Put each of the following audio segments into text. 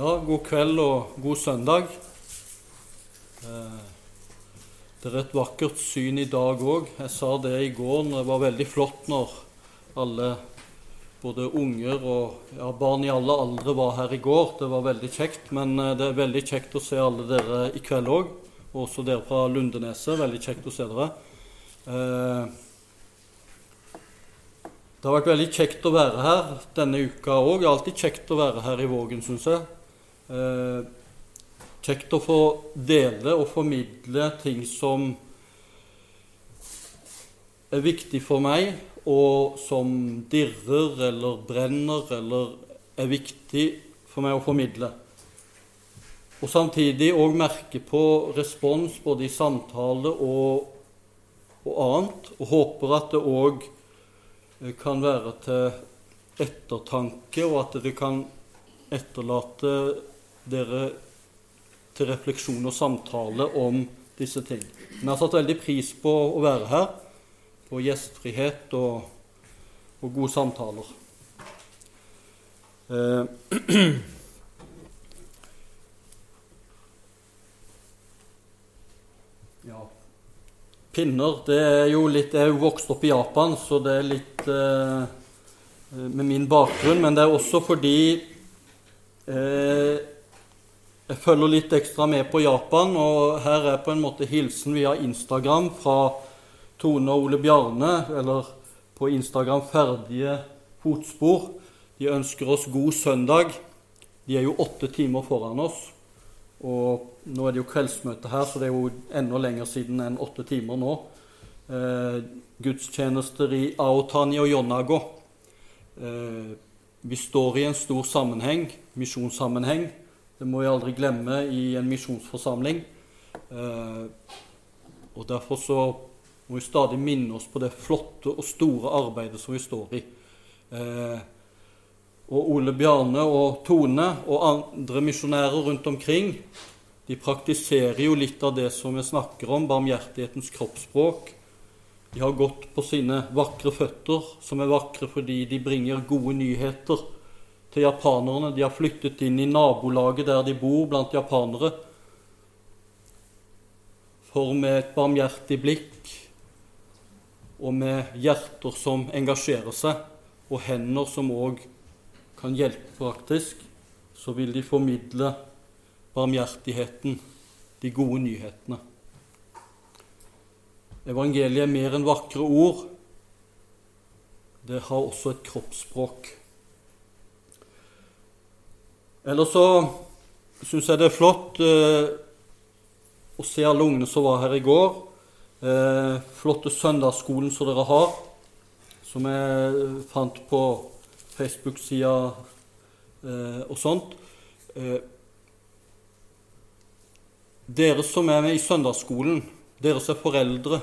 Ja, god kveld og god søndag. Eh, det er et vakkert syn i dag òg. Jeg sa det i går når det var veldig flott når alle, både unger og ja, barn i alle aldre, var her i går. Det var veldig kjekt. Men eh, det er veldig kjekt å se alle dere i kveld òg. Og også dere fra Lundeneset. Veldig kjekt å se dere. Eh, det har vært veldig kjekt å være her denne uka òg. Alltid kjekt å være her i Vågen, syns jeg. Eh, kjekt å få dele og formidle ting som er viktig for meg, og som dirrer eller brenner eller er viktig for meg å formidle. Og samtidig òg merke på respons både i samtale og, og annet, og håper at det òg kan være til ettertanke, og at det kan etterlate dere til refleksjon og samtale om disse ting. Men jeg har satt veldig pris på å være her, på gjestfrihet og, og gode samtaler. Eh. Pinner det er jo litt, Jeg er jo vokst opp i Japan, så det er litt eh, med min bakgrunn. Men det er også fordi eh, jeg følger litt ekstra med på Japan. Og her er på en måte hilsen via Instagram fra Tone og Ole Bjarne, eller på Instagram Ferdige fotspor. De ønsker oss god søndag. De er jo åtte timer foran oss. Og nå er det jo kveldsmøte her, så det er jo enda lenger siden enn åtte timer nå. Eh, gudstjenester i Aotani og Yonago. Eh, vi står i en stor sammenheng, misjonssammenheng. Det må vi aldri glemme i en misjonsforsamling. Eh, og Derfor så må vi stadig minne oss på det flotte og store arbeidet som vi står i. Eh, og Ole Bjarne og Tone og andre misjonærer rundt omkring de praktiserer jo litt av det som vi snakker om, barmhjertighetens kroppsspråk. De har gått på sine vakre føtter, som er vakre fordi de bringer gode nyheter til japanerne. De har flyttet inn i nabolaget der de bor, blant japanere. For med et barmhjertig blikk og med hjerter som engasjerer seg, og hender som òg kan hjelpe praktisk, så vil de formidle barmhjertigheten, de gode nyhetene. Evangeliet er mer enn vakre ord. Det har også et kroppsspråk. Ellers så syns jeg det er flott eh, å se alle ungene som var her i går. Eh, flotte søndagsskolen som dere har, som jeg fant på Facebook-sida eh, og sånt. Eh, dere som er med i søndagsskolen, dere som er foreldre,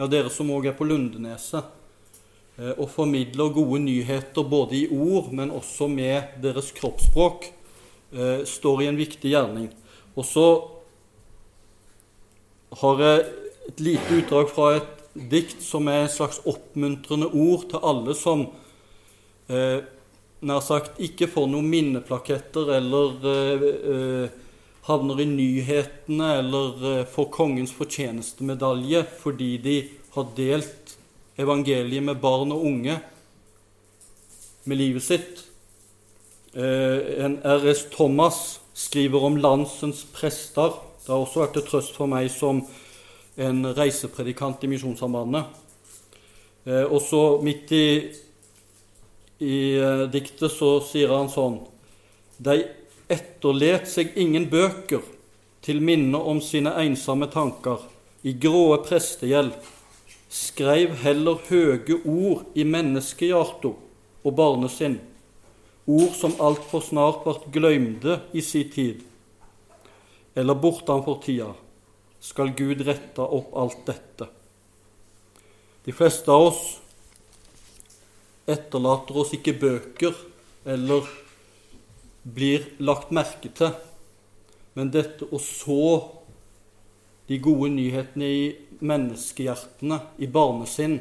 ja, dere som òg er på Lundeneset, og formidler gode nyheter både i ord, men også med deres kroppsspråk, eh, står i en viktig gjerning. Og så har jeg et lite utdrag fra et dikt som er et slags oppmuntrende ord til alle som eh, nær sagt ikke får noen minneplaketter eller eh, eh, havner i nyhetene eller eh, får Kongens fortjenestemedalje fordi de har delt evangeliet med barn og unge med livet sitt. Eh, en R.S. Thomas skriver om landsens prester. Det har også vært til trøst for meg som en reisepredikant i Misjonssambandet. Eh, og så midt i i uh, diktet så sier han sånn De etterlet seg ingen bøker til minne om sine ensomme tanker. I gråe prestegjeld skreiv heller høge ord i menneskehjarta og barnesinn, ord som altfor snart vart gløymde i si tid, eller bortanfor tida, skal Gud rette opp alt dette. De fleste av oss etterlater oss ikke bøker eller blir lagt merke til. Men dette å så de gode nyhetene i menneskehjertene, i barnesinn,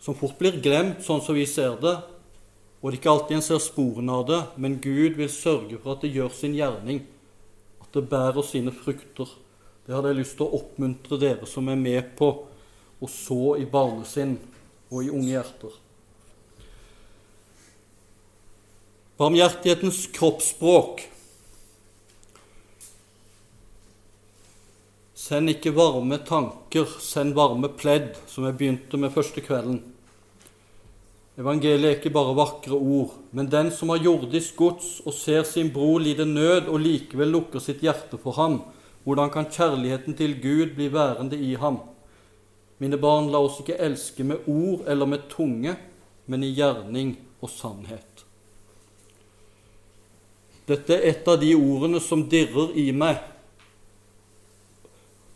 som fort blir glemt sånn som vi ser det, Og det er ikke alltid en ser sporene av det, men Gud vil sørge for at det gjør sin gjerning. At det bærer sine frukter. Det hadde jeg lyst til å oppmuntre dere som er med på å så i barnesinn og i unge hjerter. Barmhjertighetens kroppsspråk. Send ikke varme tanker, send varme pledd, som jeg begynte med første kvelden. Evangeliet er ikke bare vakre ord, men den som har jordisk gods og ser sin bror lide nød og likevel lukker sitt hjerte for ham, hvordan kan kjærligheten til Gud bli værende i ham? Mine barn, la oss ikke elske med ord eller med tunge, men i gjerning og sannhet. Dette er et av de ordene som dirrer i meg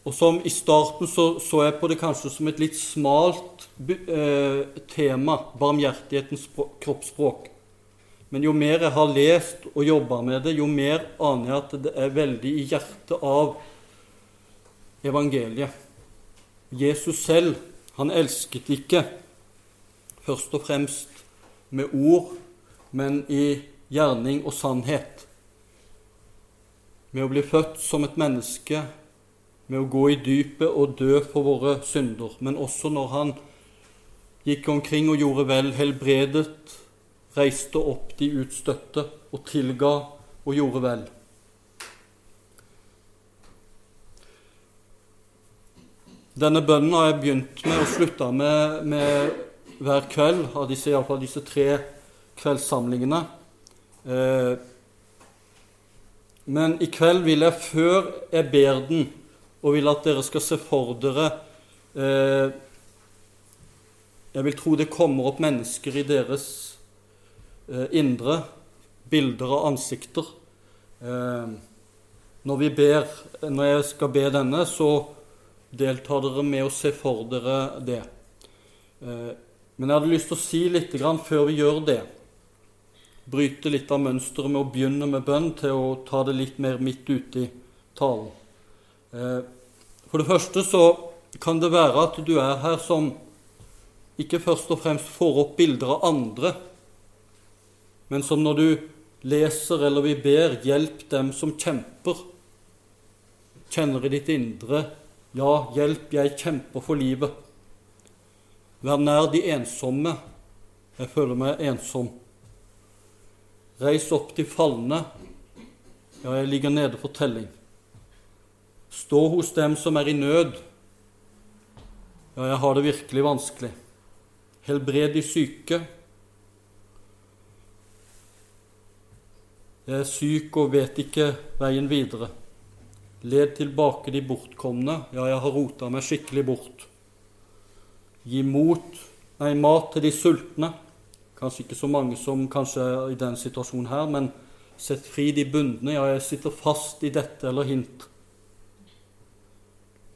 og som I starten så, så jeg på det kanskje som et litt smalt eh, tema, barmhjertighetens kroppsspråk. Men jo mer jeg har lest og jobba med det, jo mer aner jeg at det er veldig i hjertet av evangeliet. Jesus selv, han elsket ikke først og fremst med ord, men i gjerning og sannhet. Med å bli født som et menneske med å gå i dypet og dø for våre synder, men også når han gikk omkring og gjorde vel, helbredet, reiste opp de utstøtte og tilga og gjorde vel. Denne bønnen har jeg begynt med og slutta med, med hver kveld av disse, iallfall disse tre kveldssamlingene. Eh, men i kveld vil jeg, før jeg ber den, og vil at dere skal se for dere eh, Jeg vil tro det kommer opp mennesker i deres eh, indre, bilder av ansikter. Eh, når, vi ber, når jeg skal be denne, så deltar dere med å se for dere det. Eh, men jeg hadde lyst til å si litt før vi gjør det. Bryte litt av mønsteret med å begynne med bønn til å ta det litt mer midt ute i talen. Eh, for det første så kan det være at du er her som ikke først og fremst får opp bilder av andre, men som når du leser eller vi ber 'hjelp dem som kjemper', kjenner i ditt indre 'ja, hjelp, jeg kjemper for livet'. Vær nær de ensomme. Jeg føler meg ensom. Reis opp de falne. Ja, jeg ligger nede for telling. Stå hos dem som er i nød. Ja, jeg har det virkelig vanskelig. Helbred de syke. Jeg er syk og vet ikke veien videre. Led tilbake de bortkomne. Ja, jeg har rota meg skikkelig bort. Gi mot, nei, mat til de sultne. Kanskje ikke så mange som kanskje er i den situasjonen her, men sett fri de bundne. Ja, jeg sitter fast i dette eller hint.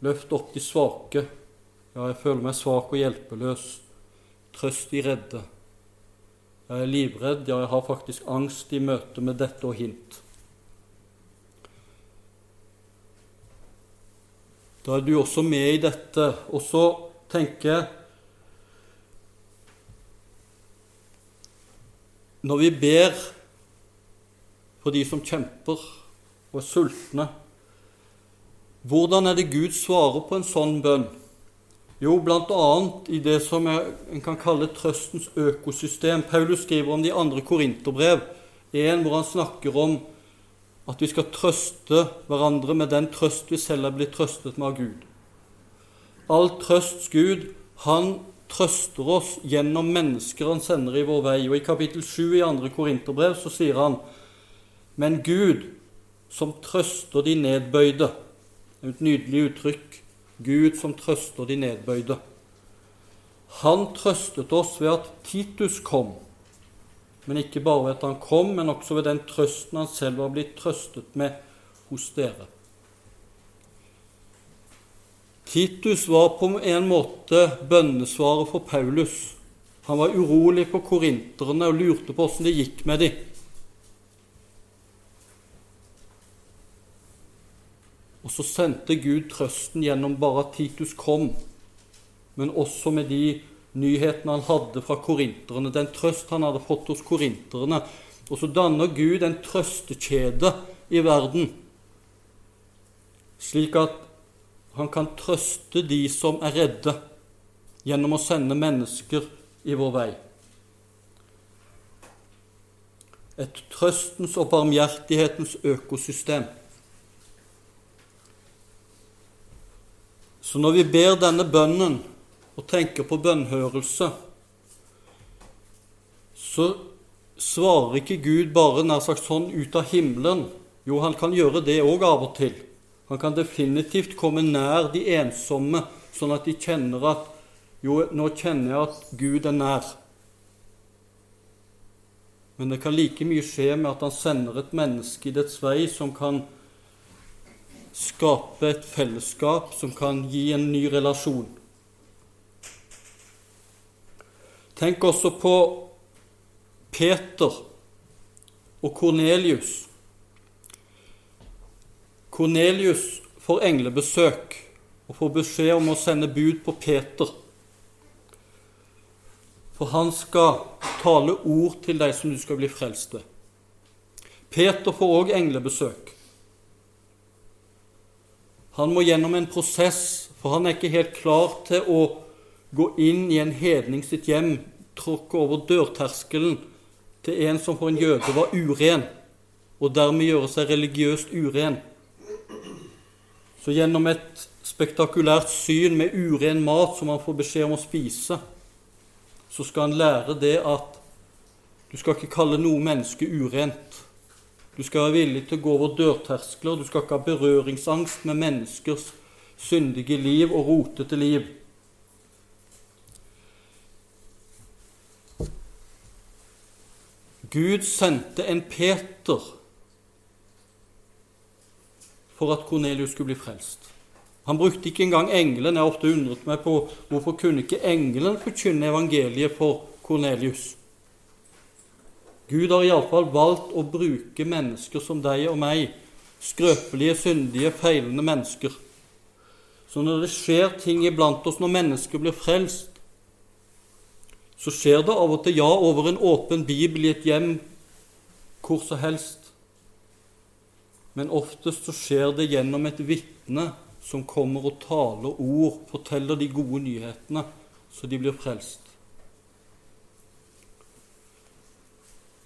Løft opp de svake. Ja, jeg føler meg svak og hjelpeløs. Trøst de redde. Jeg er livredd, ja, jeg har faktisk angst i møte med dette og hint. Da er du også med i dette. Og så tenker jeg Når vi ber for de som kjemper og er sultne hvordan er det Gud svarer på en sånn bønn? Jo, bl.a. i det som en kan kalle trøstens økosystem. Paulus skriver om de andre korinterbrev, en hvor han snakker om at vi skal trøste hverandre med den trøst vi selv er blitt trøstet med av Gud. All trøsts Gud, han trøster oss gjennom mennesker han sender i vår vei. Og i kapittel 7 i andre korinterbrev så sier han Men Gud, som trøster de nedbøyde et nydelig uttrykk. Gud som trøster de nedbøyde. Han trøstet oss ved at Titus kom, men ikke bare ved at han kom, men også ved den trøsten han selv var blitt trøstet med hos dere. Titus var på en måte bønnesvaret for Paulus. Han var urolig på korinterne og lurte på åssen det gikk med dem. Og så sendte Gud trøsten gjennom bare at Titus kom, men også med de nyhetene han hadde fra korinterne, den trøst han hadde fått hos korinterne. Og så danner Gud en trøstekjede i verden, slik at han kan trøste de som er redde, gjennom å sende mennesker i vår vei. Et trøstens og barmhjertighetens økosystem. Så når vi ber denne bønnen og tenker på bønnhørelse, så svarer ikke Gud bare nær sagt sånn ut av himmelen. Jo, han kan gjøre det òg av og til. Han kan definitivt komme nær de ensomme, sånn at de kjenner at Jo, nå kjenner jeg at Gud er nær. Men det kan like mye skje med at han sender et menneske i dets vei som kan skape et fellesskap, som kan gi en ny relasjon. Tenk også på Peter og Kornelius. Kornelius får englebesøk og får beskjed om å sende bud på Peter. For han skal tale ord til deg som du skal bli frelst ved. Peter får òg englebesøk. Han må gjennom en prosess, for han er ikke helt klar til å gå inn i en hedning sitt hjem, tråkke over dørterskelen til en som for en jøde var uren, og dermed gjøre seg religiøst uren. Så gjennom et spektakulært syn med uren mat som han får beskjed om å spise, så skal han lære det at du skal ikke kalle noe menneske urent. Du skal være villig til å gå over dørterskler. Du skal ikke ha berøringsangst med menneskers syndige liv og rotete liv. Gud sendte en Peter for at Kornelius skulle bli frelst. Han brukte ikke engang engelen. Jeg har ofte undret meg på hvorfor kunne ikke engelen forkynne evangeliet for Kornelius. Gud har iallfall valgt å bruke mennesker som deg og meg, skrøpelige, syndige, feilende mennesker. Så når det skjer ting iblant oss når mennesker blir frelst, så skjer det av og til ja over en åpen bibel i et hjem hvor som helst. Men oftest så skjer det gjennom et vitne som kommer og taler ord, forteller de gode nyhetene, så de blir frelst.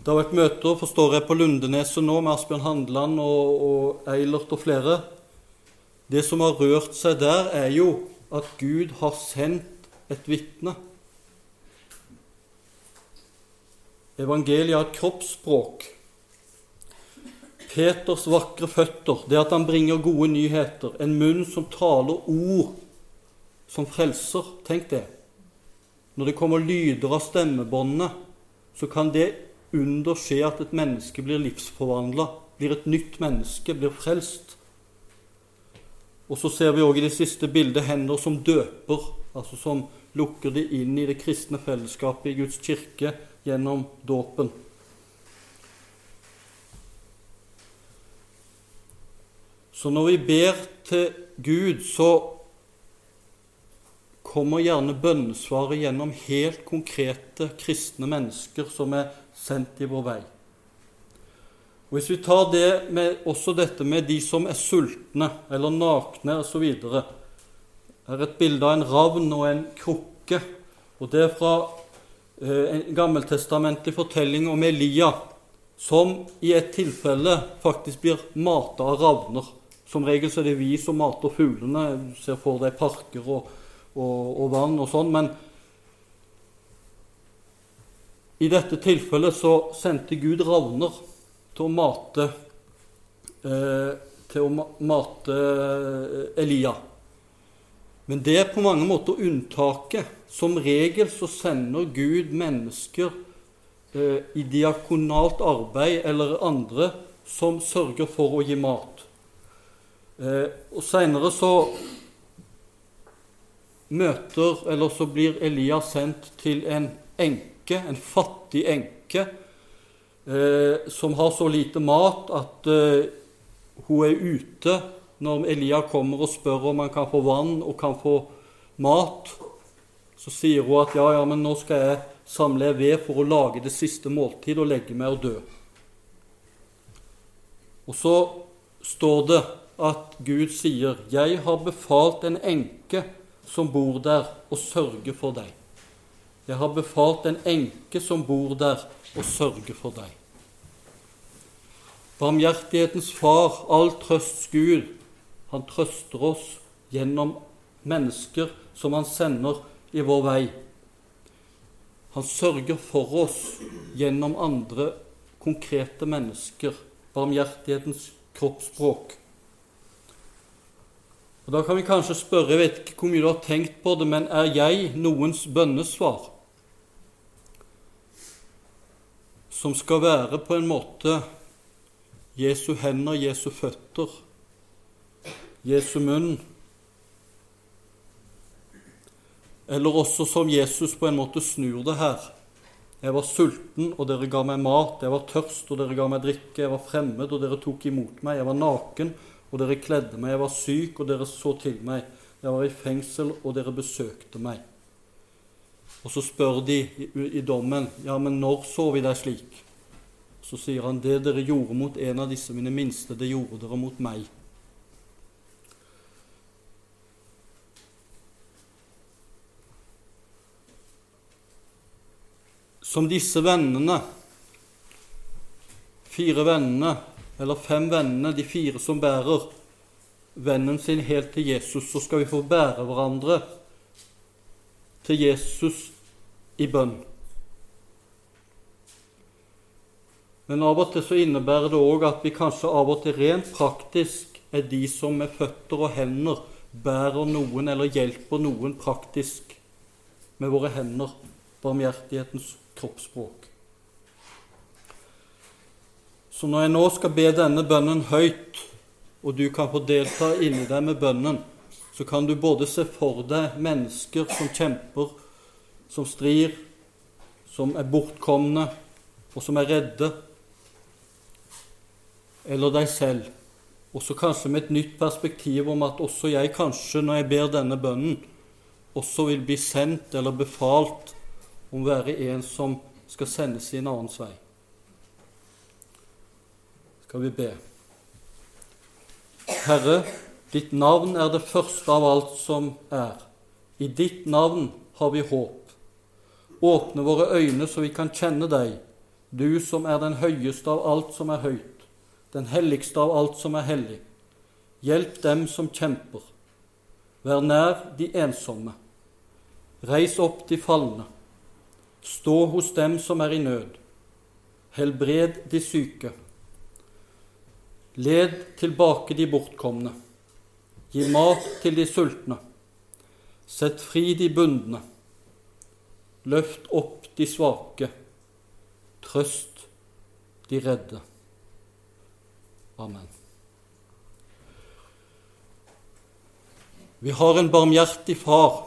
Det har vært møter forstår jeg, på Lundeneset nå med Asbjørn Handeland og, og Eilert og flere. Det som har rørt seg der, er jo at Gud har sendt et vitne. Evangeliet har et kroppsspråk. Peters vakre føtter, det at han bringer gode nyheter, en munn som taler ord som frelser. Tenk det. Når det kommer lyder av stemmebåndene, så kan det under skje at et menneske blir livsforvandla, blir et nytt menneske, blir frelst. Og så ser vi òg i det siste bildet hender som døper, altså som lukker de inn i det kristne fellesskapet i Guds kirke gjennom dåpen. Så når vi ber til Gud, så kommer gjerne bønnesvaret gjennom helt konkrete kristne mennesker som er sendt i vår vei. Og Hvis vi tar det med, også dette med de som er sultne eller nakne osv. Her er et bilde av en ravn og en krukke. og Det er fra eh, en gammeltestamentlig fortelling om Elia, som i et tilfelle faktisk blir mata av ravner. Som regel så er det vi som mater fuglene. Du ser for deg parker og, og, og vann og sånn. men i dette tilfellet så sendte Gud ravner til å mate, eh, til å mate eh, Elia. Men det er på mange måter unntaket. Som regel så sender Gud mennesker eh, i diakonalt arbeid eller andre som sørger for å gi mat. Og Seinere så møter, eller så blir Elia sendt til en enke enke, en fattig enke, eh, som har så lite mat at eh, hun er ute når Elia kommer og spør om han kan få vann og kan få mat. Så sier hun at ja, ja, men nå skal jeg samle ved for å lage det siste måltid og legge meg og dø. Og så står det at Gud sier, 'Jeg har befalt en enke som bor der, å sørge for deg'. Jeg har befalt en enke som bor der, å sørge for deg. Barmhjertighetens far, all trøsts Gud, han trøster oss gjennom mennesker som han sender i vår vei. Han sørger for oss gjennom andre konkrete mennesker, barmhjertighetens kroppsspråk. Og Da kan vi kanskje spørre, jeg vet ikke hvor mye du har tenkt på det, men er jeg noens bønnesvar? Som skal være på en måte Jesu hender, Jesu føtter, Jesu munn, Eller også som Jesus på en måte snur det her. Jeg var sulten, og dere ga meg mat. Jeg var tørst, og dere ga meg drikke. Jeg var fremmed, og dere tok imot meg. Jeg var naken, og dere kledde meg. Jeg var syk, og dere så til meg. Jeg var i fengsel, og dere besøkte meg. Og så spør de i, i dommen, ja, men når så vi deg slik? Så sier han, det dere gjorde mot en av disse mine minste, det gjorde dere mot meg. som disse vennene, fire vennene, eller fem vennene, de fire som bærer vennen sin helt til Jesus, så skal vi få bære hverandre til Jesus i bønn. Men av og til så innebærer det òg at vi kanskje av og til rent praktisk er de som med føtter og hender bærer noen eller hjelper noen praktisk med våre hender, barmhjertighetens kroppsspråk. Så når jeg nå skal be denne bønnen høyt, og du kan få delta inni deg med bønnen, så kan du både se for deg mennesker som kjemper, som strir, som er bortkomne, og som er redde, eller deg selv. Også kanskje med et nytt perspektiv om at også jeg kanskje, når jeg ber denne bønnen, også vil bli sendt eller befalt om å være en som skal sendes i en annens vei. Skal vi be. Herre, ditt navn er det første av alt som er. I ditt navn har vi håp. Åpne våre øyne så vi kan kjenne deg, du som er den høyeste av alt som er høyt, den helligste av alt som er hellig. Hjelp dem som kjemper. Vær nær de ensomme. Reis opp de falne. Stå hos dem som er i nød. Helbred de syke. Led tilbake de bortkomne. Gi mat til de sultne. Sett fri de bundne. Løft opp de svake. Trøst de redde. Amen. Vi har en barmhjertig far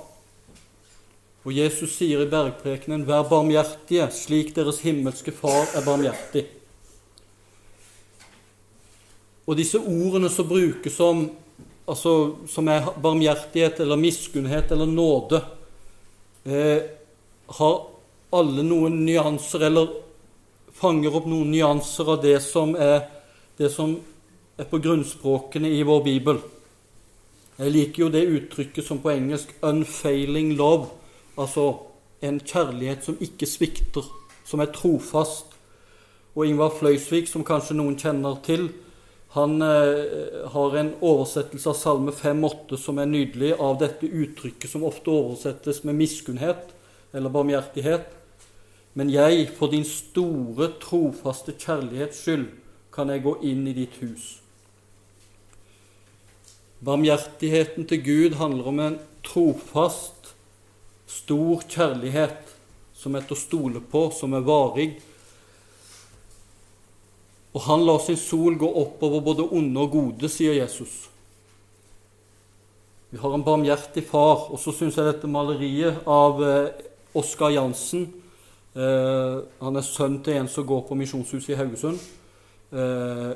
og Jesus sier i bergprekenen, 'Vær barmhjertige, slik deres himmelske Far er barmhjertig'. Og disse ordene som brukes som, altså, som er barmhjertighet eller miskunnhet eller nåde, eh, har alle noen nyanser, eller fanger opp noen nyanser av det som er, det som er på grunnspråkene i vår bibel. Jeg liker jo det uttrykket som på engelsk 'unfailing love', Altså en kjærlighet som ikke svikter, som er trofast. Og Ingvar Fløysvik, som kanskje noen kjenner til, han eh, har en oversettelse av Salme 5,8 som er nydelig, av dette uttrykket som ofte oversettes med miskunnhet eller barmhjertighet. Men jeg, for din store, trofaste kjærlighets skyld, kan jeg gå inn i ditt hus. Barmhjertigheten til Gud handler om en trofast stor kjærlighet som er til å stole på, som er varig. Og han lar sin sol gå oppover både onde og gode, sier Jesus. Vi har en barmhjertig far. Og så syns jeg dette maleriet av eh, Oskar Jansen Uh, Han er sønn til en som går på Misjonshuset i Haugesund. Uh,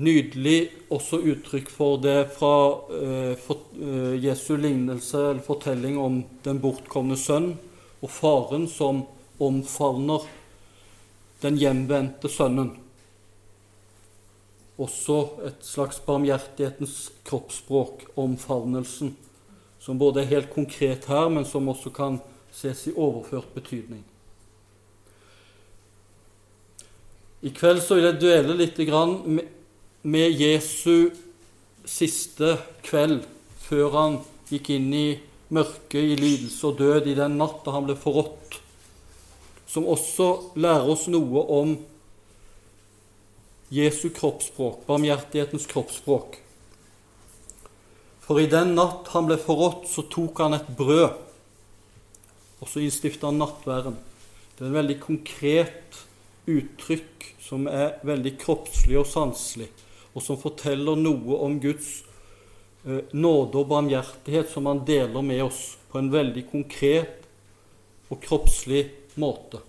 nydelig også uttrykk for det fra uh, for, eh, Jesu lignelse eller fortelling om den bortkomne sønn og faren som omfavner den hjemvendte sønnen. Også et slags barmhjertighetens kroppsspråk, omfavnelsen, som både er helt konkret her, men som også kan ses i overført betydning. I kveld så vil jeg dvele litt med Jesu siste kveld før han gikk inn i mørket, i lidelse og død, i den natt han ble forrådt, som også lærer oss noe om Jesu kroppsspråk, barmhjertighetens kroppsspråk. For i den natt han ble forrådt, så tok han et brød, og så innstifta han nattværen. Det er et veldig konkret uttrykk som er veldig kroppslig og sanselig, og som forteller noe om Guds eh, nåde og barmhjertighet som han deler med oss på en veldig konkret og kroppslig måte.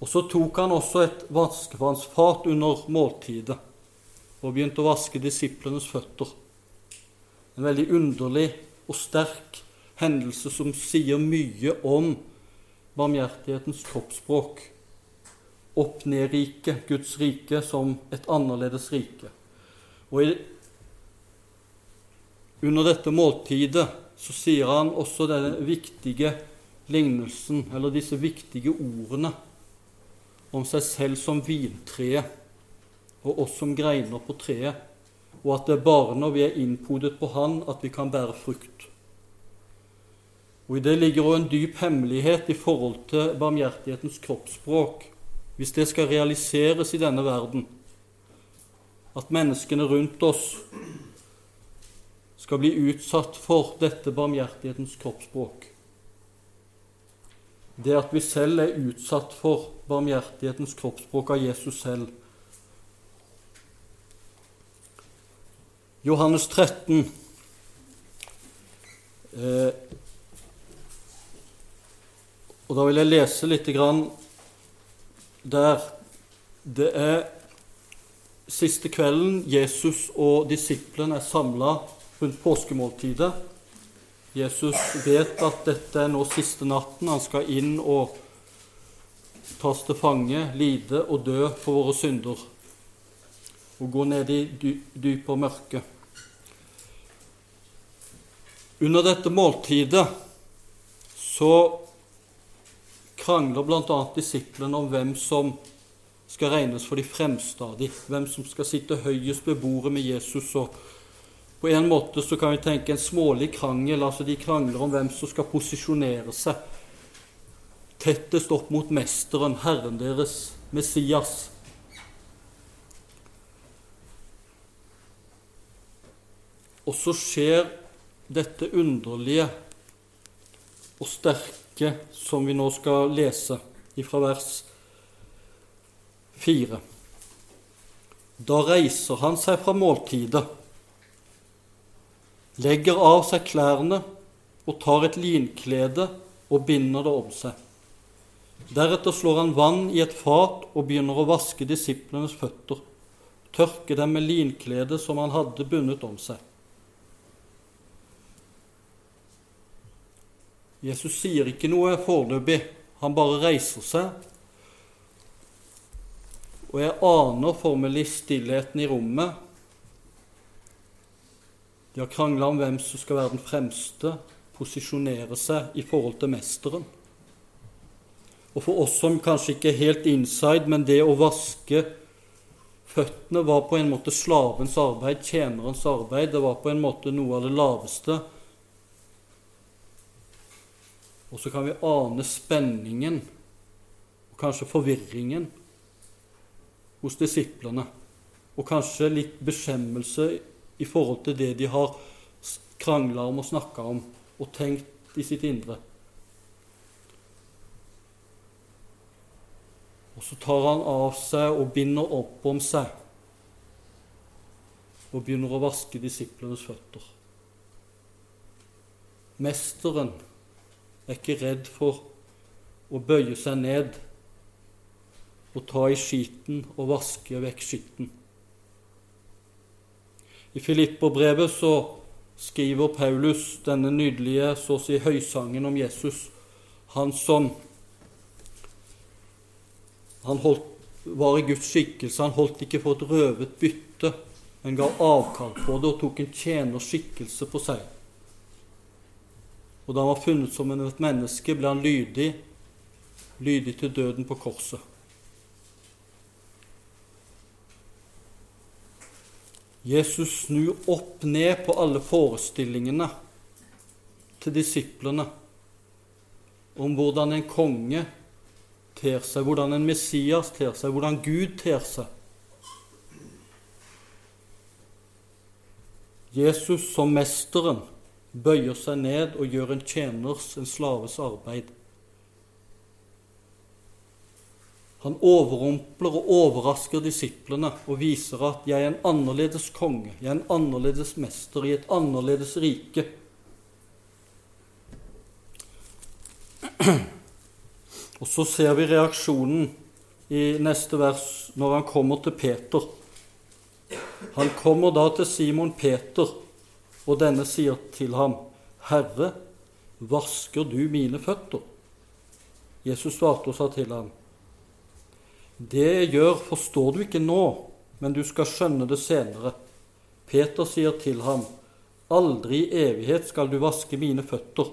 Og Så tok han også et vaskevannsfat under måltidet og begynte å vaske disiplenes føtter. En veldig underlig og sterk hendelse som sier mye om barmhjertighetens kroppsspråk opp-ned-riket, Guds rike, som et annerledes rike. Og i, under dette måltidet så sier han også denne viktige lignelsen, eller disse viktige ordene, om seg selv som vintreet og oss som greiner på treet, og at det er bare når vi er innpodet på Han, at vi kan bære frukt. Og I det ligger også en dyp hemmelighet i forhold til barmhjertighetens kroppsspråk hvis det skal realiseres i denne verden, at menneskene rundt oss skal bli utsatt for dette barmhjertighetens kroppsspråk. Det at vi selv er utsatt for barmhjertighetens kroppsspråk av Jesus selv. Johannes 13. Eh, og Da vil jeg lese litt grann der det er siste kvelden Jesus og disiplene er samla rundt påskemåltidet. Jesus vet at dette er nå siste natten. Han skal inn og tas til fange, lide og dø for våre synder og gå ned i dyp og mørke. Under dette måltidet så krangler bl.a. disiplene om hvem som skal regnes for de fremste av dem, hvem som skal sitte høyest ved bordet med Jesus. og På en måte så kan vi tenke en smålig krangel. altså De krangler om hvem som skal posisjonere seg tettest opp mot Mesteren, Herren deres, Messias. Og så skjer dette underlige og sterke stykke som vi nå skal lese fra vers 4. Da reiser han seg fra måltidet, legger av seg klærne og tar et linklede og binder det om seg. Deretter slår han vann i et fat og begynner å vaske disiplenes føtter, tørke dem med linkledet som han hadde bundet om seg. Jesus sier ikke noe foreløpig, han bare reiser seg. Og jeg aner formelig stillheten i rommet. De har krangla om hvem som skal være den fremste, posisjonere seg i forhold til mesteren. Og for oss som kanskje ikke er helt inside, men det å vaske føttene var på en måte slavens arbeid, tjenerens arbeid. Det var på en måte noe av det laveste og så kan vi ane spenningen og kanskje forvirringen hos disiplene. Og kanskje litt beskjemmelse i forhold til det de har krangla om og snakka om og tenkt i sitt indre. Og så tar han av seg og binder opp om seg og begynner å vaske disiplenes føtter. Mesteren er ikke redd for å bøye seg ned og ta i skiten og vaske vekk skitten. I Filipperbrevet så skriver Paulus denne nydelige så å si høysangen om Jesus. Han som han holdt, var i Guds skikkelse. Han holdt ikke for et røvet bytte, men ga avkall på det og tok en tjeners skikkelse på seg. Og da han var funnet som et menneske, ble han lydig, lydig til døden på korset. Jesus snur opp ned på alle forestillingene til disiplene om hvordan en konge ter seg, hvordan en Messias ter seg, hvordan Gud ter seg. Jesus som mesteren bøyer seg ned og gjør en tjeners, en slaves, arbeid. Han overrumpler og overrasker disiplene og viser at 'jeg er en annerledes konge', 'jeg er en annerledes mester i et annerledes rike'. Og så ser vi reaksjonen i neste vers når han kommer til Peter. Han kommer da til Simon Peter, og denne sier til ham, 'Herre, vasker du mine føtter?' Jesus svarte og sa til ham, det jeg gjør, forstår du ikke nå, men du skal skjønne det senere. Peter sier til ham, Aldri i evighet skal du vaske mine føtter.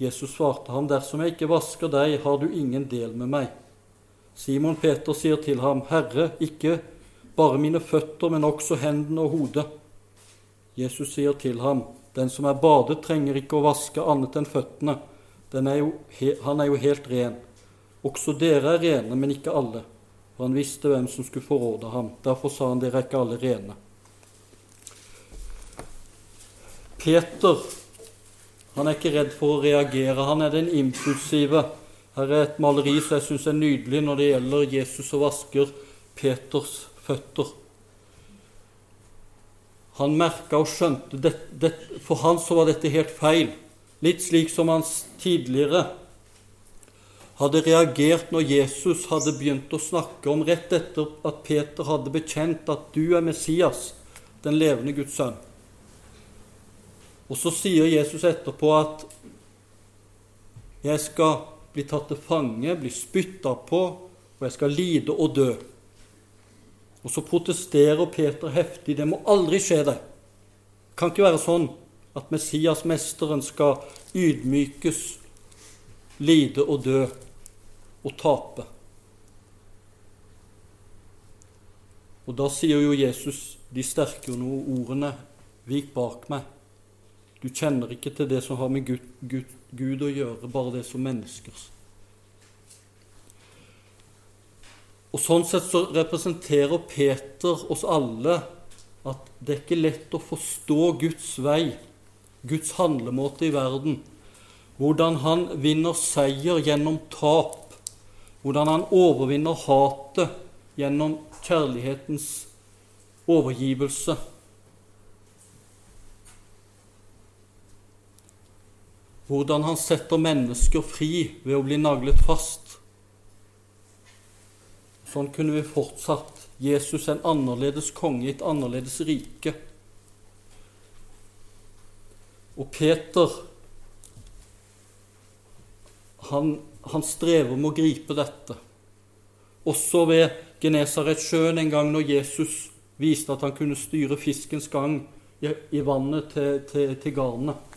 Jesus svarte ham, Dersom jeg ikke vasker deg, har du ingen del med meg. Simon Peter sier til ham, Herre, ikke bare mine føtter, men også hendene og hodet. Jesus sier til ham, Den som er badet, trenger ikke å vaske annet enn føttene. Er jo, han er jo helt ren. Også dere er rene, men ikke alle. For han visste hvem som skulle forråde ham. Derfor sa han dere er ikke alle rene. Peter han er ikke redd for å reagere. Han er den impulsive. Her er et maleri som jeg syns er nydelig når det gjelder Jesus og vasker Peters føtter. Han merka og skjønte det, det, For han så var dette helt feil. Litt slik som hans tidligere hadde reagert når Jesus hadde begynt å snakke om rett etter at Peter hadde bekjent at du er Messias, den levende Guds sønn. Og så sier Jesus etterpå at jeg skal bli tatt til fange, bli spytta på, og jeg skal lide og dø. Og så protesterer Peter heftig. Det må aldri skje det. Det kan ikke være sånn at Messias, mesteren, skal ydmykes, lide og dø og tape. Og da sier jo Jesus de sterke ordene 'Vik bak meg'. Du kjenner ikke til det som har med Gud, Gud, Gud å gjøre, bare det som menneskers. Og Sånn sett så representerer Peter oss alle at det er ikke lett å forstå Guds vei, Guds handlemåte i verden. Hvordan han vinner seier gjennom tap hvordan han overvinner hatet gjennom kjærlighetens overgivelse. Hvordan han setter mennesker fri ved å bli naglet fast. Sånn kunne vi fortsatt. Jesus en annerledes konge i et annerledes rike. Og Peter han han strever med å gripe dette. Også ved Genesaretsjøen en gang når Jesus viste at han kunne styre fiskens gang i, i vannet til, til, til, garnet.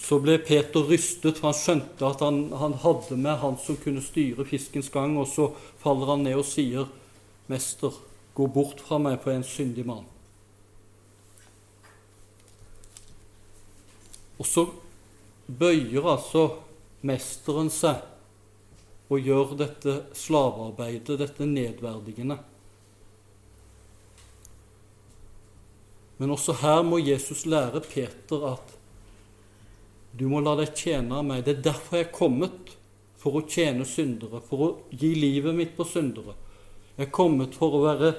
Så ble Peter rystet, for han skjønte at han, han hadde med han som kunne styre fiskens gang, og så faller han ned og sier, 'Mester, gå bort fra meg på en syndig mann'. Og så bøyer altså mesteren seg og gjør dette slavearbeidet, dette nedverdigende. Men også her må Jesus lære Peter at du må la deg tjene av meg. Det er derfor jeg er kommet, for å tjene syndere, for å gi livet mitt på syndere. Jeg er kommet for å være,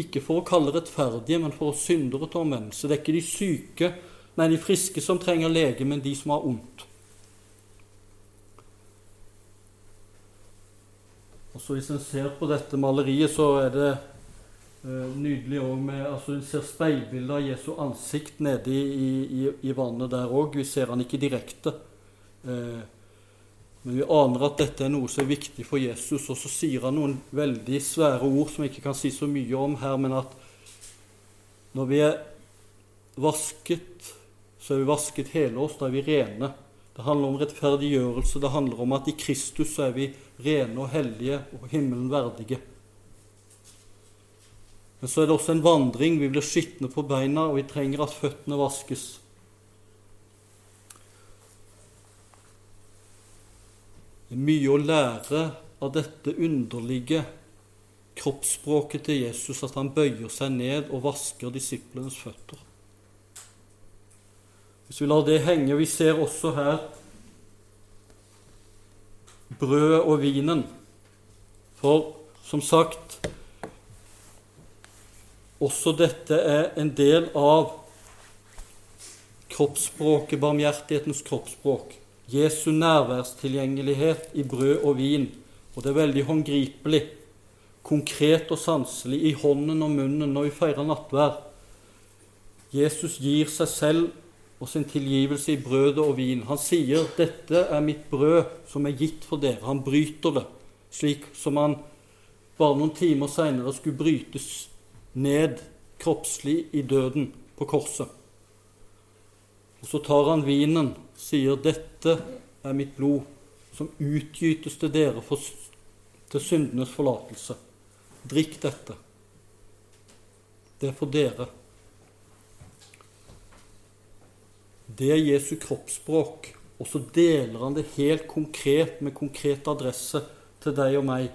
ikke for å kalle rettferdige, men for å syndere til omvendelse. Det er ikke de syke, nei, de friske som trenger lege, men de som har ondt. Og så Hvis en ser på dette maleriet, så er det nydelig òg med altså Hun ser speilbildet av Jesu ansikt nede i, i, i vannet der òg. Vi ser han ikke direkte. Eh, men vi aner at dette er noe som er viktig for Jesus. Og så sier han noen veldig svære ord som jeg ikke kan si så mye om her, men at når vi er vasket, så er vi vasket hele oss. Da er vi rene. Det handler om rettferdiggjørelse. Det handler om at i Kristus så er vi rene og hellige og himmelen verdige. Men så er det også en vandring. Vi blir skitne på beina, og vi trenger at føttene vaskes. Det er mye å lære av dette underlige kroppsspråket til Jesus, at han bøyer seg ned og vasker disiplenes føtter. Hvis vi lar det henge Vi ser også her brødet og vinen. For som sagt også dette er en del av kroppsspråket, barmhjertighetens kroppsspråk. Jesu nærværstilgjengelighet i brød og vin. Og det er veldig håndgripelig, konkret og sanselig i hånden og munnen når vi feirer nattvær. Jesus gir seg selv og sin tilgivelse i brødet og vin. Han sier 'Dette er mitt brød som er gitt for dere'. Han bryter det, slik som han bare noen timer seinere skulle brytes ned kroppslig i døden på korset. Og Så tar han vinen, sier 'Dette er mitt blod, som utgytes til dere for, til syndenes forlatelse'. Drikk dette. Det er for dere. Det er Jesu kroppsspråk. Og så deler han det helt konkret med konkret adresse til deg og meg.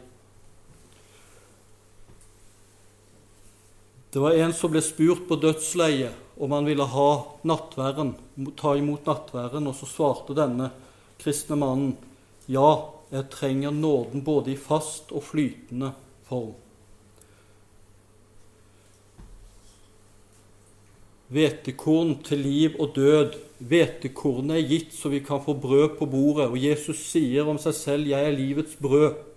Det var en som ble spurt på dødsleiet om han ville ha nattværen, ta imot nattværen, og så svarte denne kristne mannen ja, jeg trenger nåden både i fast og flytende form. Hvetekorn til liv og død. Hvetekornet er gitt så vi kan få brød på bordet. Og Jesus sier om seg selv 'Jeg er livets brød'.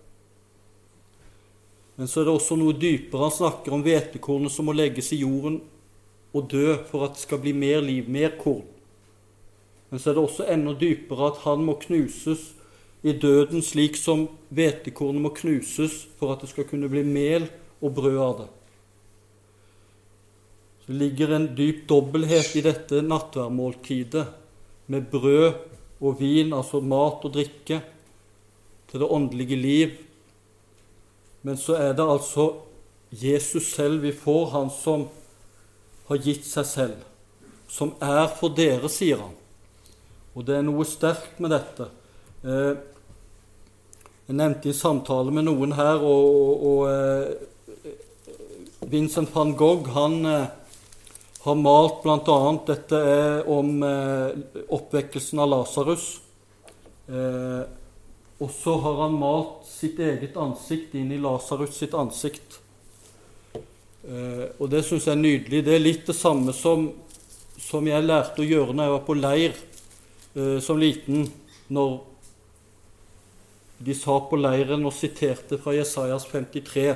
Men så er det også noe dypere. Han snakker om hvetekornet som må legges i jorden og dø for at det skal bli mer liv, mer korn. Men så er det også enda dypere at han må knuses i døden slik som hvetekornet må knuses for at det skal kunne bli mel og brød av det. Så det ligger en dyp dobbelthet i dette nattværmåltidet med brød og vin, altså mat og drikke, til det åndelige liv men så er det altså Jesus selv vi får, han som har gitt seg selv, som er for dere, sier han. Og det er noe sterkt med dette. Eh, jeg nevnte i samtale med noen her, og, og, eh, Vincent van Gogh han eh, har malt bl.a. dette er om oppvekkelsen av Lasarus. Og så har han malt sitt eget ansikt inn i Lasarus sitt ansikt. Eh, og det syns jeg er nydelig. Det er litt det samme som, som jeg lærte å gjøre når jeg var på leir eh, som liten, når de sa på leiren og siterte fra Jesajas 53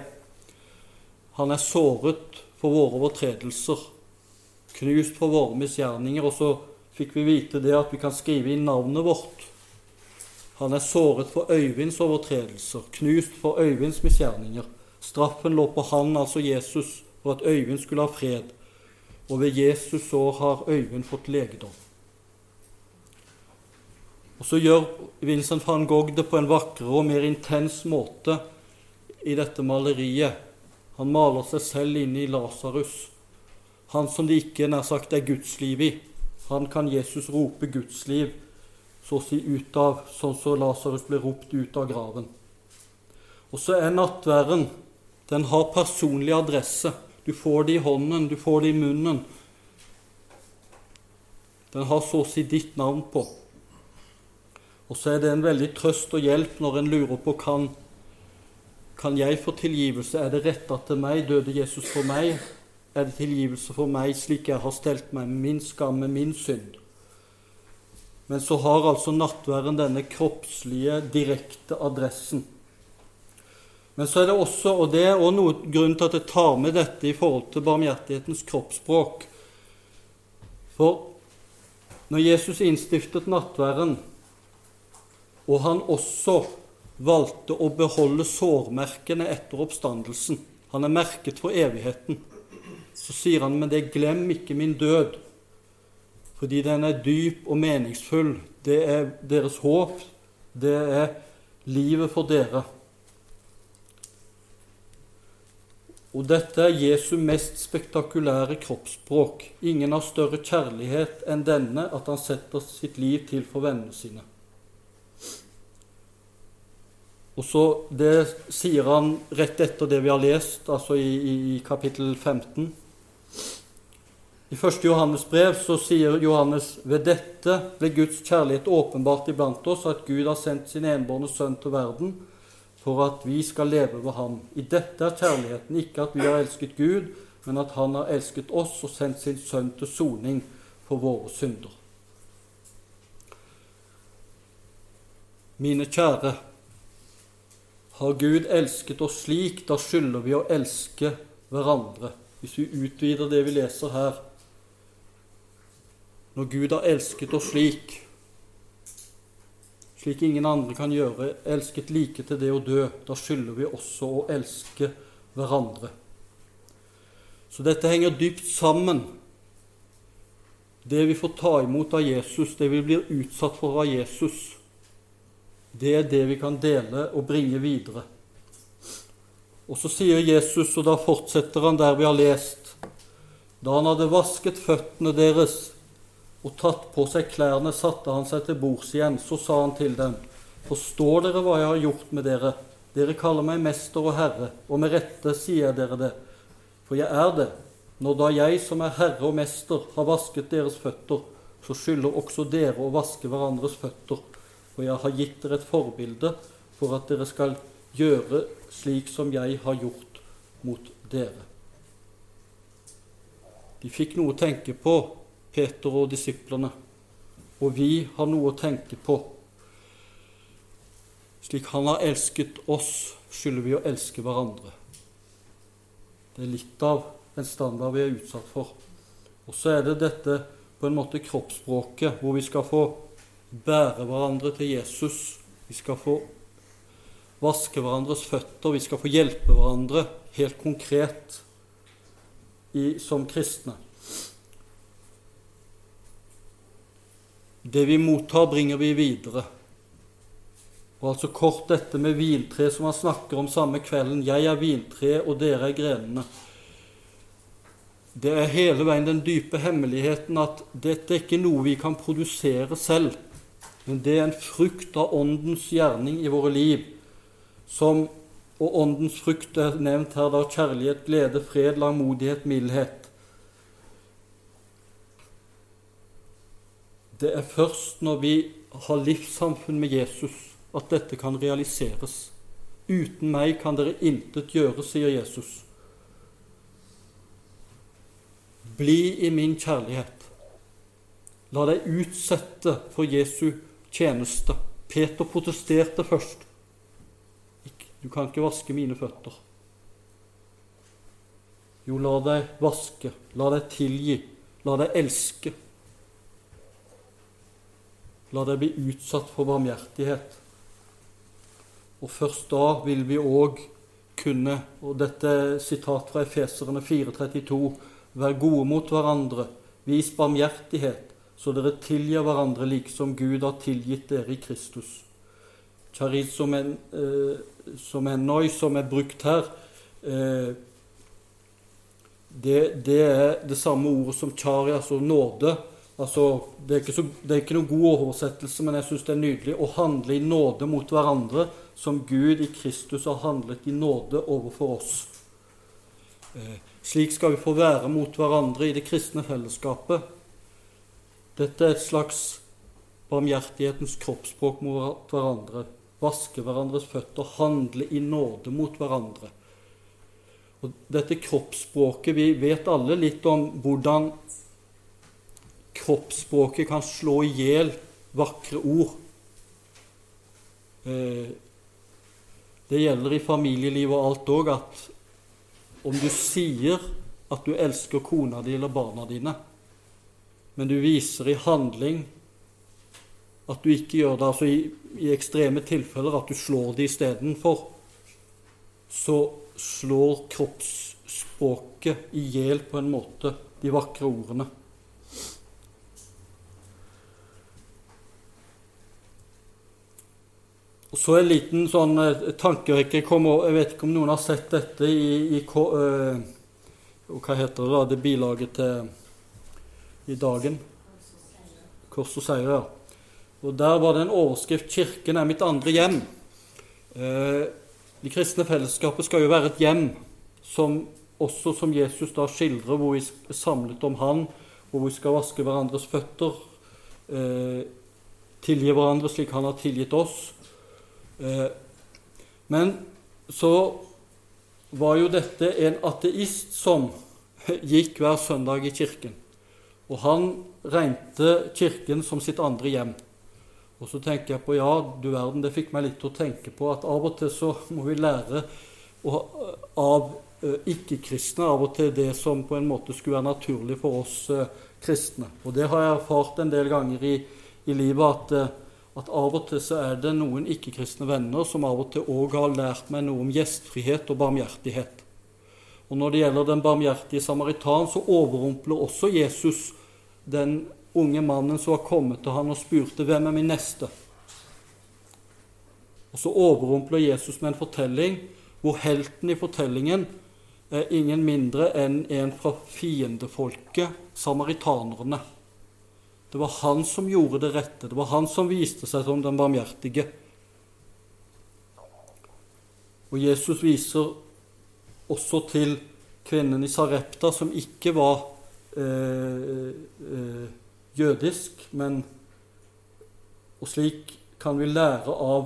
Han er såret for våre overtredelser, knust for våre misgjerninger. Og så fikk vi vite det at vi kan skrive inn navnet vårt han er såret for Øyvinds overtredelser, knust for Øyvinds misgjerninger. Straffen lå på han, altså Jesus, for at Øyvind skulle ha fred. Og ved Jesus så har Øyvind fått legedom. Og Så gjør Vincent van Gogh det på en vakrere og mer intens måte i dette maleriet. Han maler seg selv inn i Lasarus, han som det ikke nær sagt er gudsliv i. Han kan Jesus rope Guds liv så å si ut av, sånn som Lasarus ble ropt ut av graven. Og så er nattværen Den har personlig adresse. Du får det i hånden, du får det i munnen. Den har så å si ditt navn på. Og så er det en veldig trøst og hjelp når en lurer på kan, kan jeg få tilgivelse. Er det retta til meg? Døde Jesus for meg? Er det tilgivelse for meg slik jeg har stelt meg med min skam, med min synd? Men så har altså nattværen denne kroppslige, direkte adressen. Men så er det også, og det er også noe grunn til at jeg tar med dette i forhold til barmhjertighetens kroppsspråk For når Jesus innstiftet nattværen, og han også valgte å beholde sårmerkene etter oppstandelsen Han er merket for evigheten. Så sier han, men det glem ikke min død, fordi den er dyp og meningsfull. Det er deres håp. Det er livet for dere. Og dette er Jesu mest spektakulære kroppsspråk. Ingen har større kjærlighet enn denne, at han setter sitt liv til for vennene sine. Og så Det sier han rett etter det vi har lest, altså i, i kapittel 15. I 1. Johannes brev så sier Johannes ved dette ble Guds kjærlighet åpenbart iblant oss, at Gud har sendt sin enbårne sønn til verden for at vi skal leve ved ham. I dette er kjærligheten, ikke at vi har elsket Gud, men at han har elsket oss og sendt sin sønn til soning for våre synder. Mine kjære, har Gud elsket oss slik, da skylder vi å elske hverandre. Hvis vi utvider det vi leser her Når Gud har elsket oss slik, slik ingen andre kan gjøre, elsket like til det å dø, da skylder vi også å elske hverandre. Så dette henger dypt sammen. Det vi får ta imot av Jesus, det vi blir utsatt for av Jesus, det er det vi kan dele og bringe videre. Og så sier Jesus, og da fortsetter han der vi har lest, da han hadde vasket føttene deres og tatt på seg klærne, satte han seg til bords igjen. Så sa han til dem, Forstår dere hva jeg har gjort med dere? Dere kaller meg mester og herre, og med rette sier dere det, for jeg er det. Når da jeg som er herre og mester, har vasket deres føtter, så skylder også dere å vaske hverandres føtter. For jeg har gitt dere et forbilde for at dere skal gjøre slik som jeg har gjort mot dere. De fikk noe å tenke på Peter og disiplene. Og vi har noe å tenke på. Slik han har elsket oss, skylder vi å elske hverandre. Det er litt av en standard vi er utsatt for. Og så er det dette på en måte kroppsspråket, hvor vi skal få bære hverandre til Jesus. Vi skal få vaske hverandres føtter, vi skal få hjelpe hverandre helt konkret i, som kristne. Det vi mottar, bringer vi videre. Og altså kort dette med vintre som han snakker om samme kvelden. Jeg er vintre, og dere er grenene. Det er hele veien den dype hemmeligheten at dette er ikke noe vi kan produsere selv, men det er en frukt av Åndens gjerning i våre liv. Som, og Åndens frukt er nevnt her da kjærlighet, glede, fred, langmodighet, mildhet. Det er først når vi har livssamfunn med Jesus, at dette kan realiseres. Uten meg kan dere intet gjøre, sier Jesus. Bli i min kjærlighet. La deg utsette for Jesu tjeneste. Peter protesterte først. Du kan ikke vaske mine føtter. Jo, la deg vaske, la deg tilgi, la deg elske. La deg bli utsatt for barmhjertighet. Og først da vil vi òg kunne, og dette er sitat fra Efeserne 4,32, være gode mot hverandre, vis barmhjertighet, så dere tilgir hverandre like som Gud har tilgitt dere i Kristus. Charit som en, eh, som som er brukt her, eh, det, det, er det samme ordet som chari, altså nåde, Altså, det, er så, det, er ikke noen god oversettelse, men jeg syns det er nydelig å handle i nåde mot hverandre som Gud i Kristus har handlet i nåde overfor oss. Eh, slik skal vi få være mot hverandre i det kristne fellesskapet. Dette er et slags barmhjertighetens kroppsspråk mot hverandre. Vaske hverandres føtter, handle i nåde mot hverandre. Og dette kroppsspråket Vi vet alle litt om hvordan kroppsspråket kan slå i hjel vakre ord. Eh, det gjelder i familielivet og alt òg, at om du sier at du elsker kona di eller barna dine, men du viser i handling at du ikke gjør det altså i, i ekstreme tilfeller at du slår det istedenfor, så slår kroppsspråket i hjel på en måte de vakre ordene. Og Så en liten sånn eh, tankerekke Jeg vet ikke om noen har sett dette i, i uh, Hva heter det da? Det bilaget til i Dagen. Kors og seier, ja. Og Der var det en overskrift 'Kirken er mitt andre hjem'. Uh, det kristne fellesskapet skal jo være et hjem som også som Jesus da skildrer, hvor vi er samlet om Han, hvor vi skal vaske hverandres føtter, uh, tilgi hverandre slik Han har tilgitt oss Eh, men så var jo dette en ateist som gikk hver søndag i kirken. Og han regnte kirken som sitt andre hjem. Og så tenker jeg på ja, du verden, det fikk meg litt til å tenke på at av og til så må vi lære av eh, ikke-kristne av og til det som på en måte skulle være naturlig for oss eh, kristne. Og det har jeg erfart en del ganger i, i livet at at av og til så er det noen ikke-kristne venner som av og til òg har lært meg noe om gjestfrihet og barmhjertighet. Og Når det gjelder den barmhjertige samaritan, så overrumpler også Jesus den unge mannen som har kommet til han og spurte 'Hvem er min neste?' Og Så overrumpler Jesus med en fortelling hvor helten i fortellingen er ingen mindre enn en fra fiendefolket, samaritanerne. Det var han som gjorde det rette. Det var han som viste seg som den barmhjertige. Og Jesus viser også til kvinnen i Sarepta, som ikke var eh, eh, jødisk, men Og slik kan vi lære av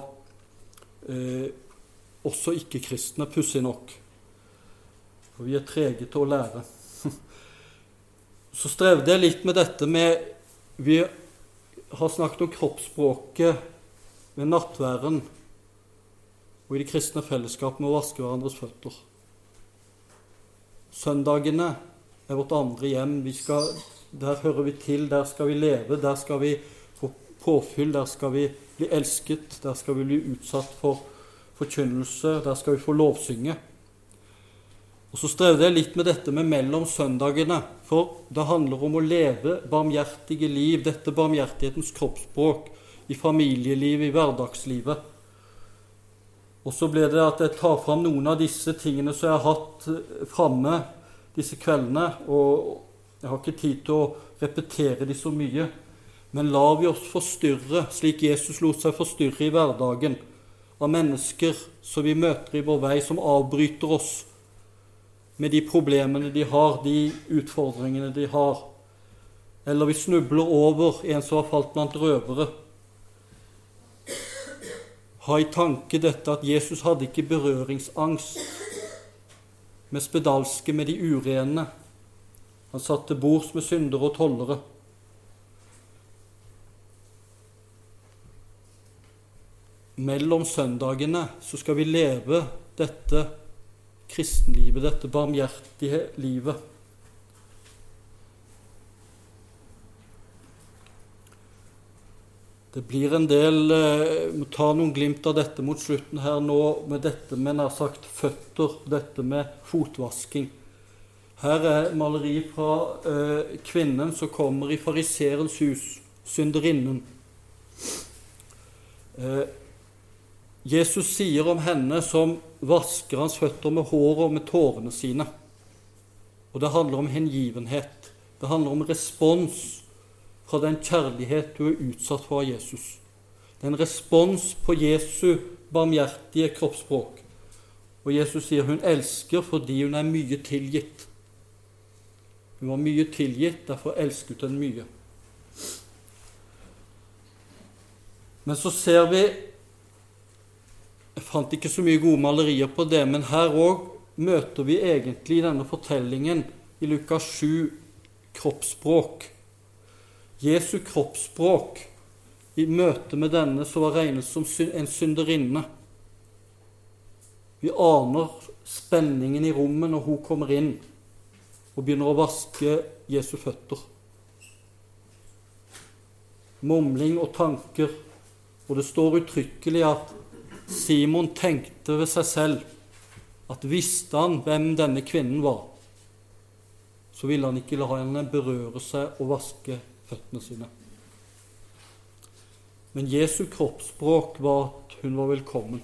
eh, også ikke-kristne, pussig nok. For vi er trege til å lære. Så strevde jeg litt med dette med vi har snakket om kroppsspråket ved nattværen og i de kristne fellesskap med å vaske hverandres føtter. Søndagene er vårt andre hjem. Skal, der hører vi til, der skal vi leve, der skal vi få påfyll, der skal vi bli elsket, der skal vi bli utsatt for forkynnelse, der skal vi få lovsynge. Og Så strevde jeg litt med dette med mellom søndagene, for det handler om å leve barmhjertige liv, dette barmhjertighetens kroppsspråk, i familielivet, i hverdagslivet. Og så ble det at jeg tar fram noen av disse tingene som jeg har hatt eh, framme disse kveldene. Og jeg har ikke tid til å repetere de så mye. Men lar vi oss forstyrre, slik Jesus lot seg forstyrre i hverdagen, av mennesker som vi møter i vår vei, som avbryter oss, med de problemene de har, de utfordringene de har. Eller vi snubler over en som har falt blant røvere. Ha i tanke dette at Jesus hadde ikke berøringsangst med spedalske, med de urene. Han satt til bords med syndere og tollere. Mellom søndagene så skal vi leve dette kristenlivet, dette barmhjertige livet. Det blir en del eh, må ta noen glimt av dette mot slutten her nå, med dette med nær sagt føtter, dette med fotvasking. Her er maleri fra eh, kvinnen som kommer i fariserens hus, synderinnen. Eh, Jesus sier om henne som vasker hans føtter med håret og med tårene sine. Og det handler om hengivenhet. Det handler om respons fra den kjærlighet du er utsatt for av Jesus. Det er en respons på Jesu barmhjertige kroppsspråk. Og Jesus sier hun elsker fordi hun er mye tilgitt. Hun var mye tilgitt, derfor elsket hun mye. Men så ser vi jeg fant ikke så mye gode malerier på det, men her òg møter vi egentlig denne fortellingen i Lukas 7 kroppsspråk. Jesu kroppsspråk i møte med denne som var regnet som en synderinne. Vi aner spenningen i rommet når hun kommer inn og begynner å vaske Jesu føtter. Mumling og tanker, og det står uttrykkelig at Simon tenkte ved seg selv at visste han hvem denne kvinnen var, så ville han ikke la henne berøre seg og vaske føttene sine. Men Jesu kroppsspråk var at hun var velkommen.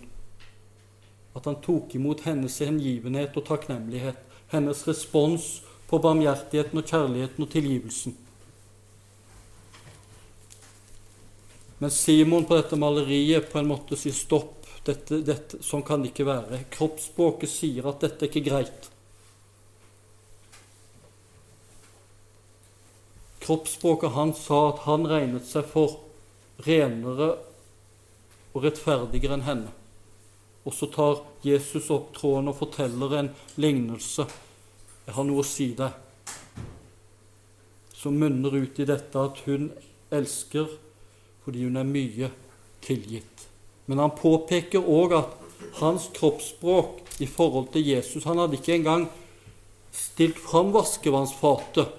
At han tok imot hennes hengivenhet og takknemlighet, hennes respons på barmhjertigheten og kjærligheten og tilgivelsen. Men Simon på dette maleriet på en måte sier stopp. Dette, dette, sånn kan det ikke være. Kroppsspråket sier at dette er ikke greit. Kroppsspråket han sa at han regnet seg for renere og rettferdigere enn henne. Og så tar Jesus opp tråden og forteller en lignelse jeg har noe å si deg, som munner ut i dette at hun elsker fordi hun er mye tilgitt. Men han påpeker òg at hans kroppsspråk i forhold til Jesus Han hadde ikke engang stilt fram vaskevannsfatet.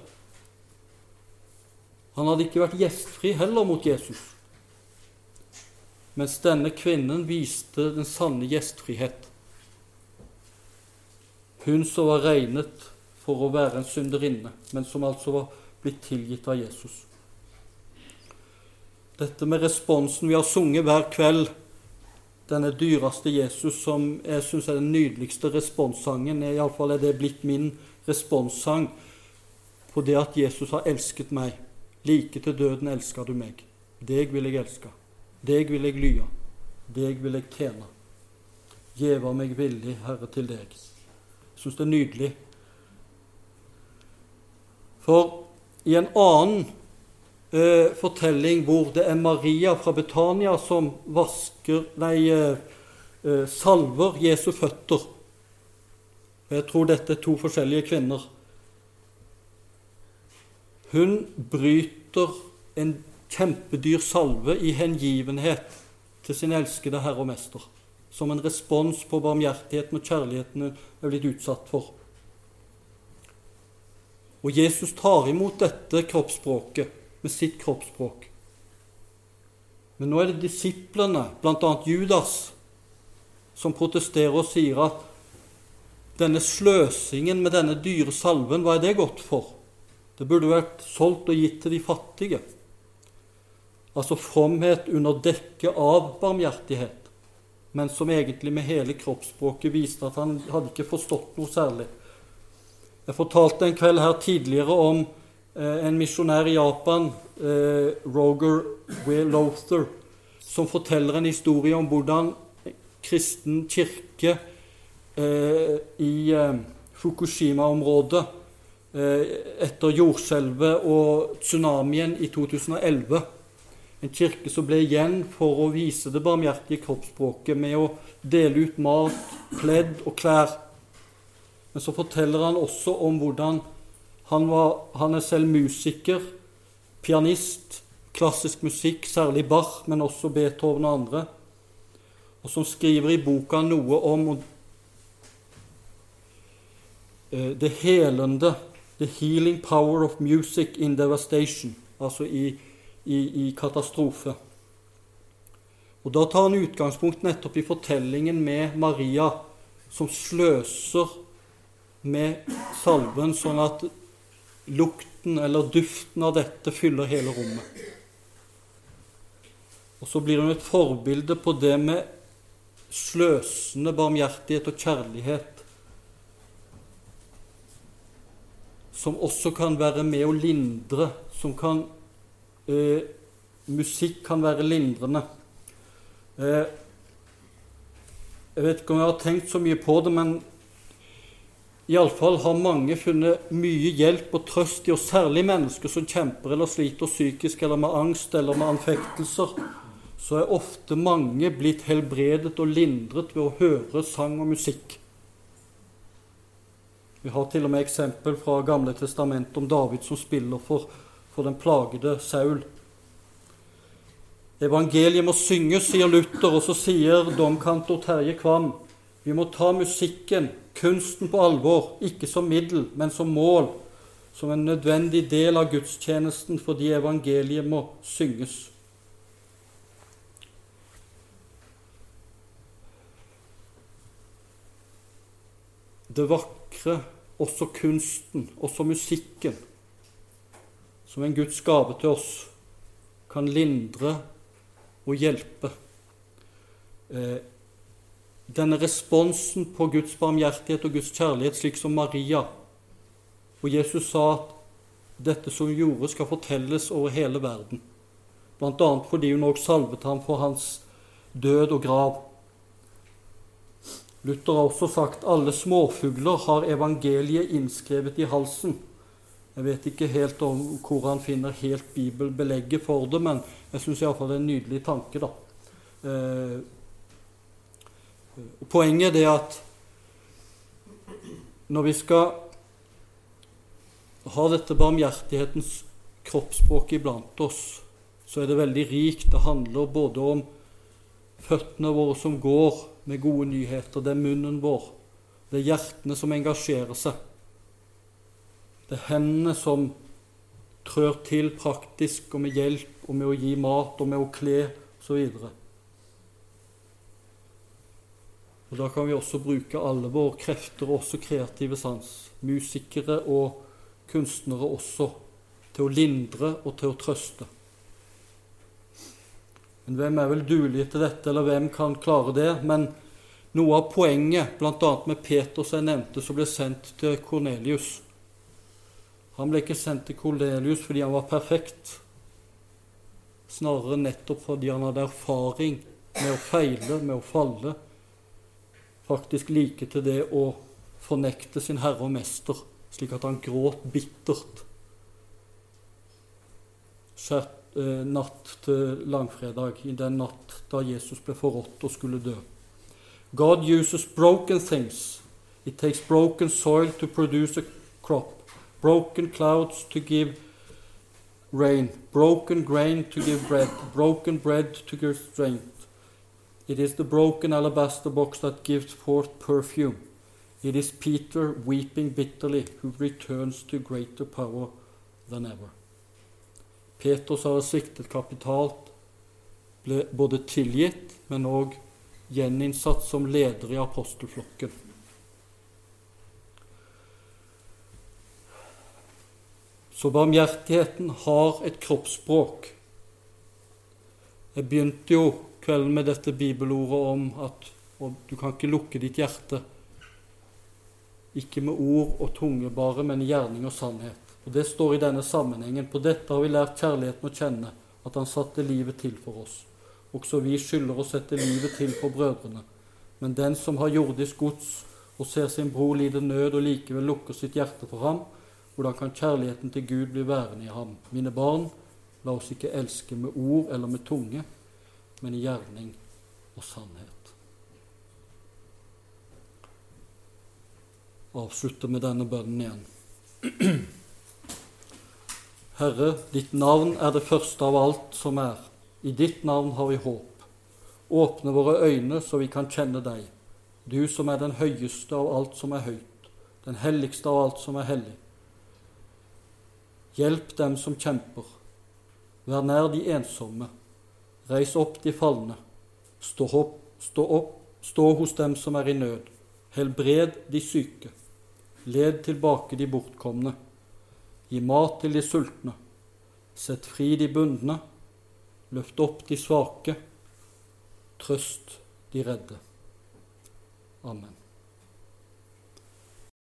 Han hadde ikke vært gjestfri heller mot Jesus. Mens denne kvinnen viste den sanne gjestfrihet. Hun som var regnet for å være en synderinne, men som altså var blitt tilgitt av Jesus. Dette med responsen vi har sunget hver kveld, denne dyreste Jesus, som jeg syns er den nydeligste responssangen, iallfall er det blitt min responssang på det at Jesus har elsket meg. Like til døden elska du meg. Deg vil jeg elske. Deg vil jeg lye. Deg vil jeg tjene. Gjeva meg villig, Herre, til deg. Jeg syns det er nydelig for i en annen eh, fortelling hvor det er Maria fra Betania som vasker, nei, eh, eh, salver Jesu føtter Jeg tror dette er to forskjellige kvinner. Hun bryter en kjempedyr salve i hengivenhet til sin elskede Herre og Mester, som en respons på barmhjertigheten og kjærligheten hun er blitt utsatt for. Og Jesus tar imot dette kroppsspråket med sitt kroppsspråk. Men nå er det disiplene, bl.a. Judas, som protesterer og sier at denne sløsingen med denne dyre salven, hva er det godt for? Det burde vært solgt og gitt til de fattige. Altså fromhet under dekke av barmhjertighet, men som egentlig med hele kroppsspråket viste at han hadde ikke forstått noe særlig. Jeg fortalte en kveld her tidligere om en misjonær i Japan, eh, Roger. Lother, som forteller en historie om hvordan kristen kirke eh, i eh, Fukushima-området eh, etter jordskjelvet og tsunamien i 2011 en kirke som ble igjen for å vise det barmhjertige kroppsspråket med å dele ut mat, pledd og klær men så forteller han også om hvordan han, var, han er selv musiker, pianist, klassisk musikk, særlig Bach, men også Beethoven og andre, og som skriver i boka noe om eh, det helende The healing power of music in devastation, altså i, i, i katastrofe. Og Da tar han utgangspunkt nettopp i fortellingen med Maria, som sløser med salven, sånn at lukten eller duften av dette fyller hele rommet. Og så blir hun et forbilde på det med sløsende barmhjertighet og kjærlighet, som også kan være med å lindre, som kan eh, Musikk kan være lindrende. Eh, jeg vet ikke om jeg har tenkt så mye på det, men Iallfall har mange funnet mye hjelp og trøst i, og særlig mennesker som kjemper eller sliter psykisk eller med angst eller med anfektelser, så er ofte mange blitt helbredet og lindret ved å høre sang og musikk. Vi har til og med eksempel fra Gamle testamentet om David som spiller for, for den plagede Saul. Evangeliet må synges, sier Luther, og så sier domkantor Terje Kvam Vi må ta musikken, kunsten, på alvor, ikke som middel, men som mål, som en nødvendig del av gudstjenesten fordi evangeliet må synges. Det vakre, også kunsten, også musikken, som en Guds gave til oss, kan lindre og hjelpe. Eh, denne responsen på Guds barmhjertighet og Guds kjærlighet, slik som Maria. Og Jesus sa at dette som gjorde, skal fortelles over hele verden. Bl.a. fordi hun også salvet ham for hans død og grav. Luther har også sagt alle småfugler har evangeliet innskrevet i halsen. Jeg vet ikke helt om hvor han finner helt bibelbelegget for det, men jeg syns iallfall det er en nydelig tanke. da. Eh, Poenget er at når vi skal ha dette barmhjertighetens kroppsspråk iblant oss, så er det veldig rikt. Det handler både om føttene våre som går med gode nyheter, det er munnen vår, det er hjertene som engasjerer seg, det er hendene som trør til praktisk og med hjelp og med å gi mat og med å kle osv. Og Da kan vi også bruke alle våre krefter, også kreative sans, musikere og kunstnere også, til å lindre og til å trøste. Men hvem er vel duelige til dette, eller hvem kan klare det? Men noe av poenget, bl.a. med Peter som jeg nevnte, som ble sendt til Kornelius Han ble ikke sendt til Kornelius fordi han var perfekt, snarere nettopp fordi han hadde erfaring med å feile, med å falle, faktisk like til det å fornekte sin herre og mester, slik at han gråt bittert Sett, eh, natt til langfredag, i den natt da Jesus ble forrådt og skulle dø. God uses broken things. It takes broken soil to produce a crop, broken clouds to give rain, broken grain to give bread, broken bread to give strength. It is the broken alabaster box that gives forth perfume. It is Peter weeping bitterly who returns to greater power than ever. Peter har siktet kapitalt, ble både tilgitt, men òg gjeninnsatt som leder i apostelflokken. Så barmhjertigheten har et kroppsspråk. Jeg begynte jo kvelden med dette bibelordet om at du kan ikke lukke ditt hjerte. Ikke med ord og tunge bare, men i gjerning og sannhet. Og Det står i denne sammenhengen. På dette har vi lært kjærligheten å kjenne, at han satte livet til for oss. Også vi skylder å sette livet til for brødrene. Men den som har jordisk gods og ser sin bror lide nød og likevel lukker sitt hjerte for ham, hvordan kan kjærligheten til Gud bli værende i ham? Mine barn, la oss ikke elske med ord eller med tunge, men i gjerning og sannhet. Avslutter med denne bønnen igjen. Herre, ditt navn er det første av alt som er. I ditt navn har vi håp. Åpne våre øyne så vi kan kjenne deg, du som er den høyeste av alt som er høyt, den helligste av alt som er hellig. Hjelp dem som kjemper. Vær nær de ensomme. Reis opp de falne. Stå opp, stå opp, stå hos dem som er i nød. Helbred de syke. Led tilbake de bortkomne. Gi mat til de sultne. Sett fri de bundne. Løft opp de svake. Trøst de redde. Amen.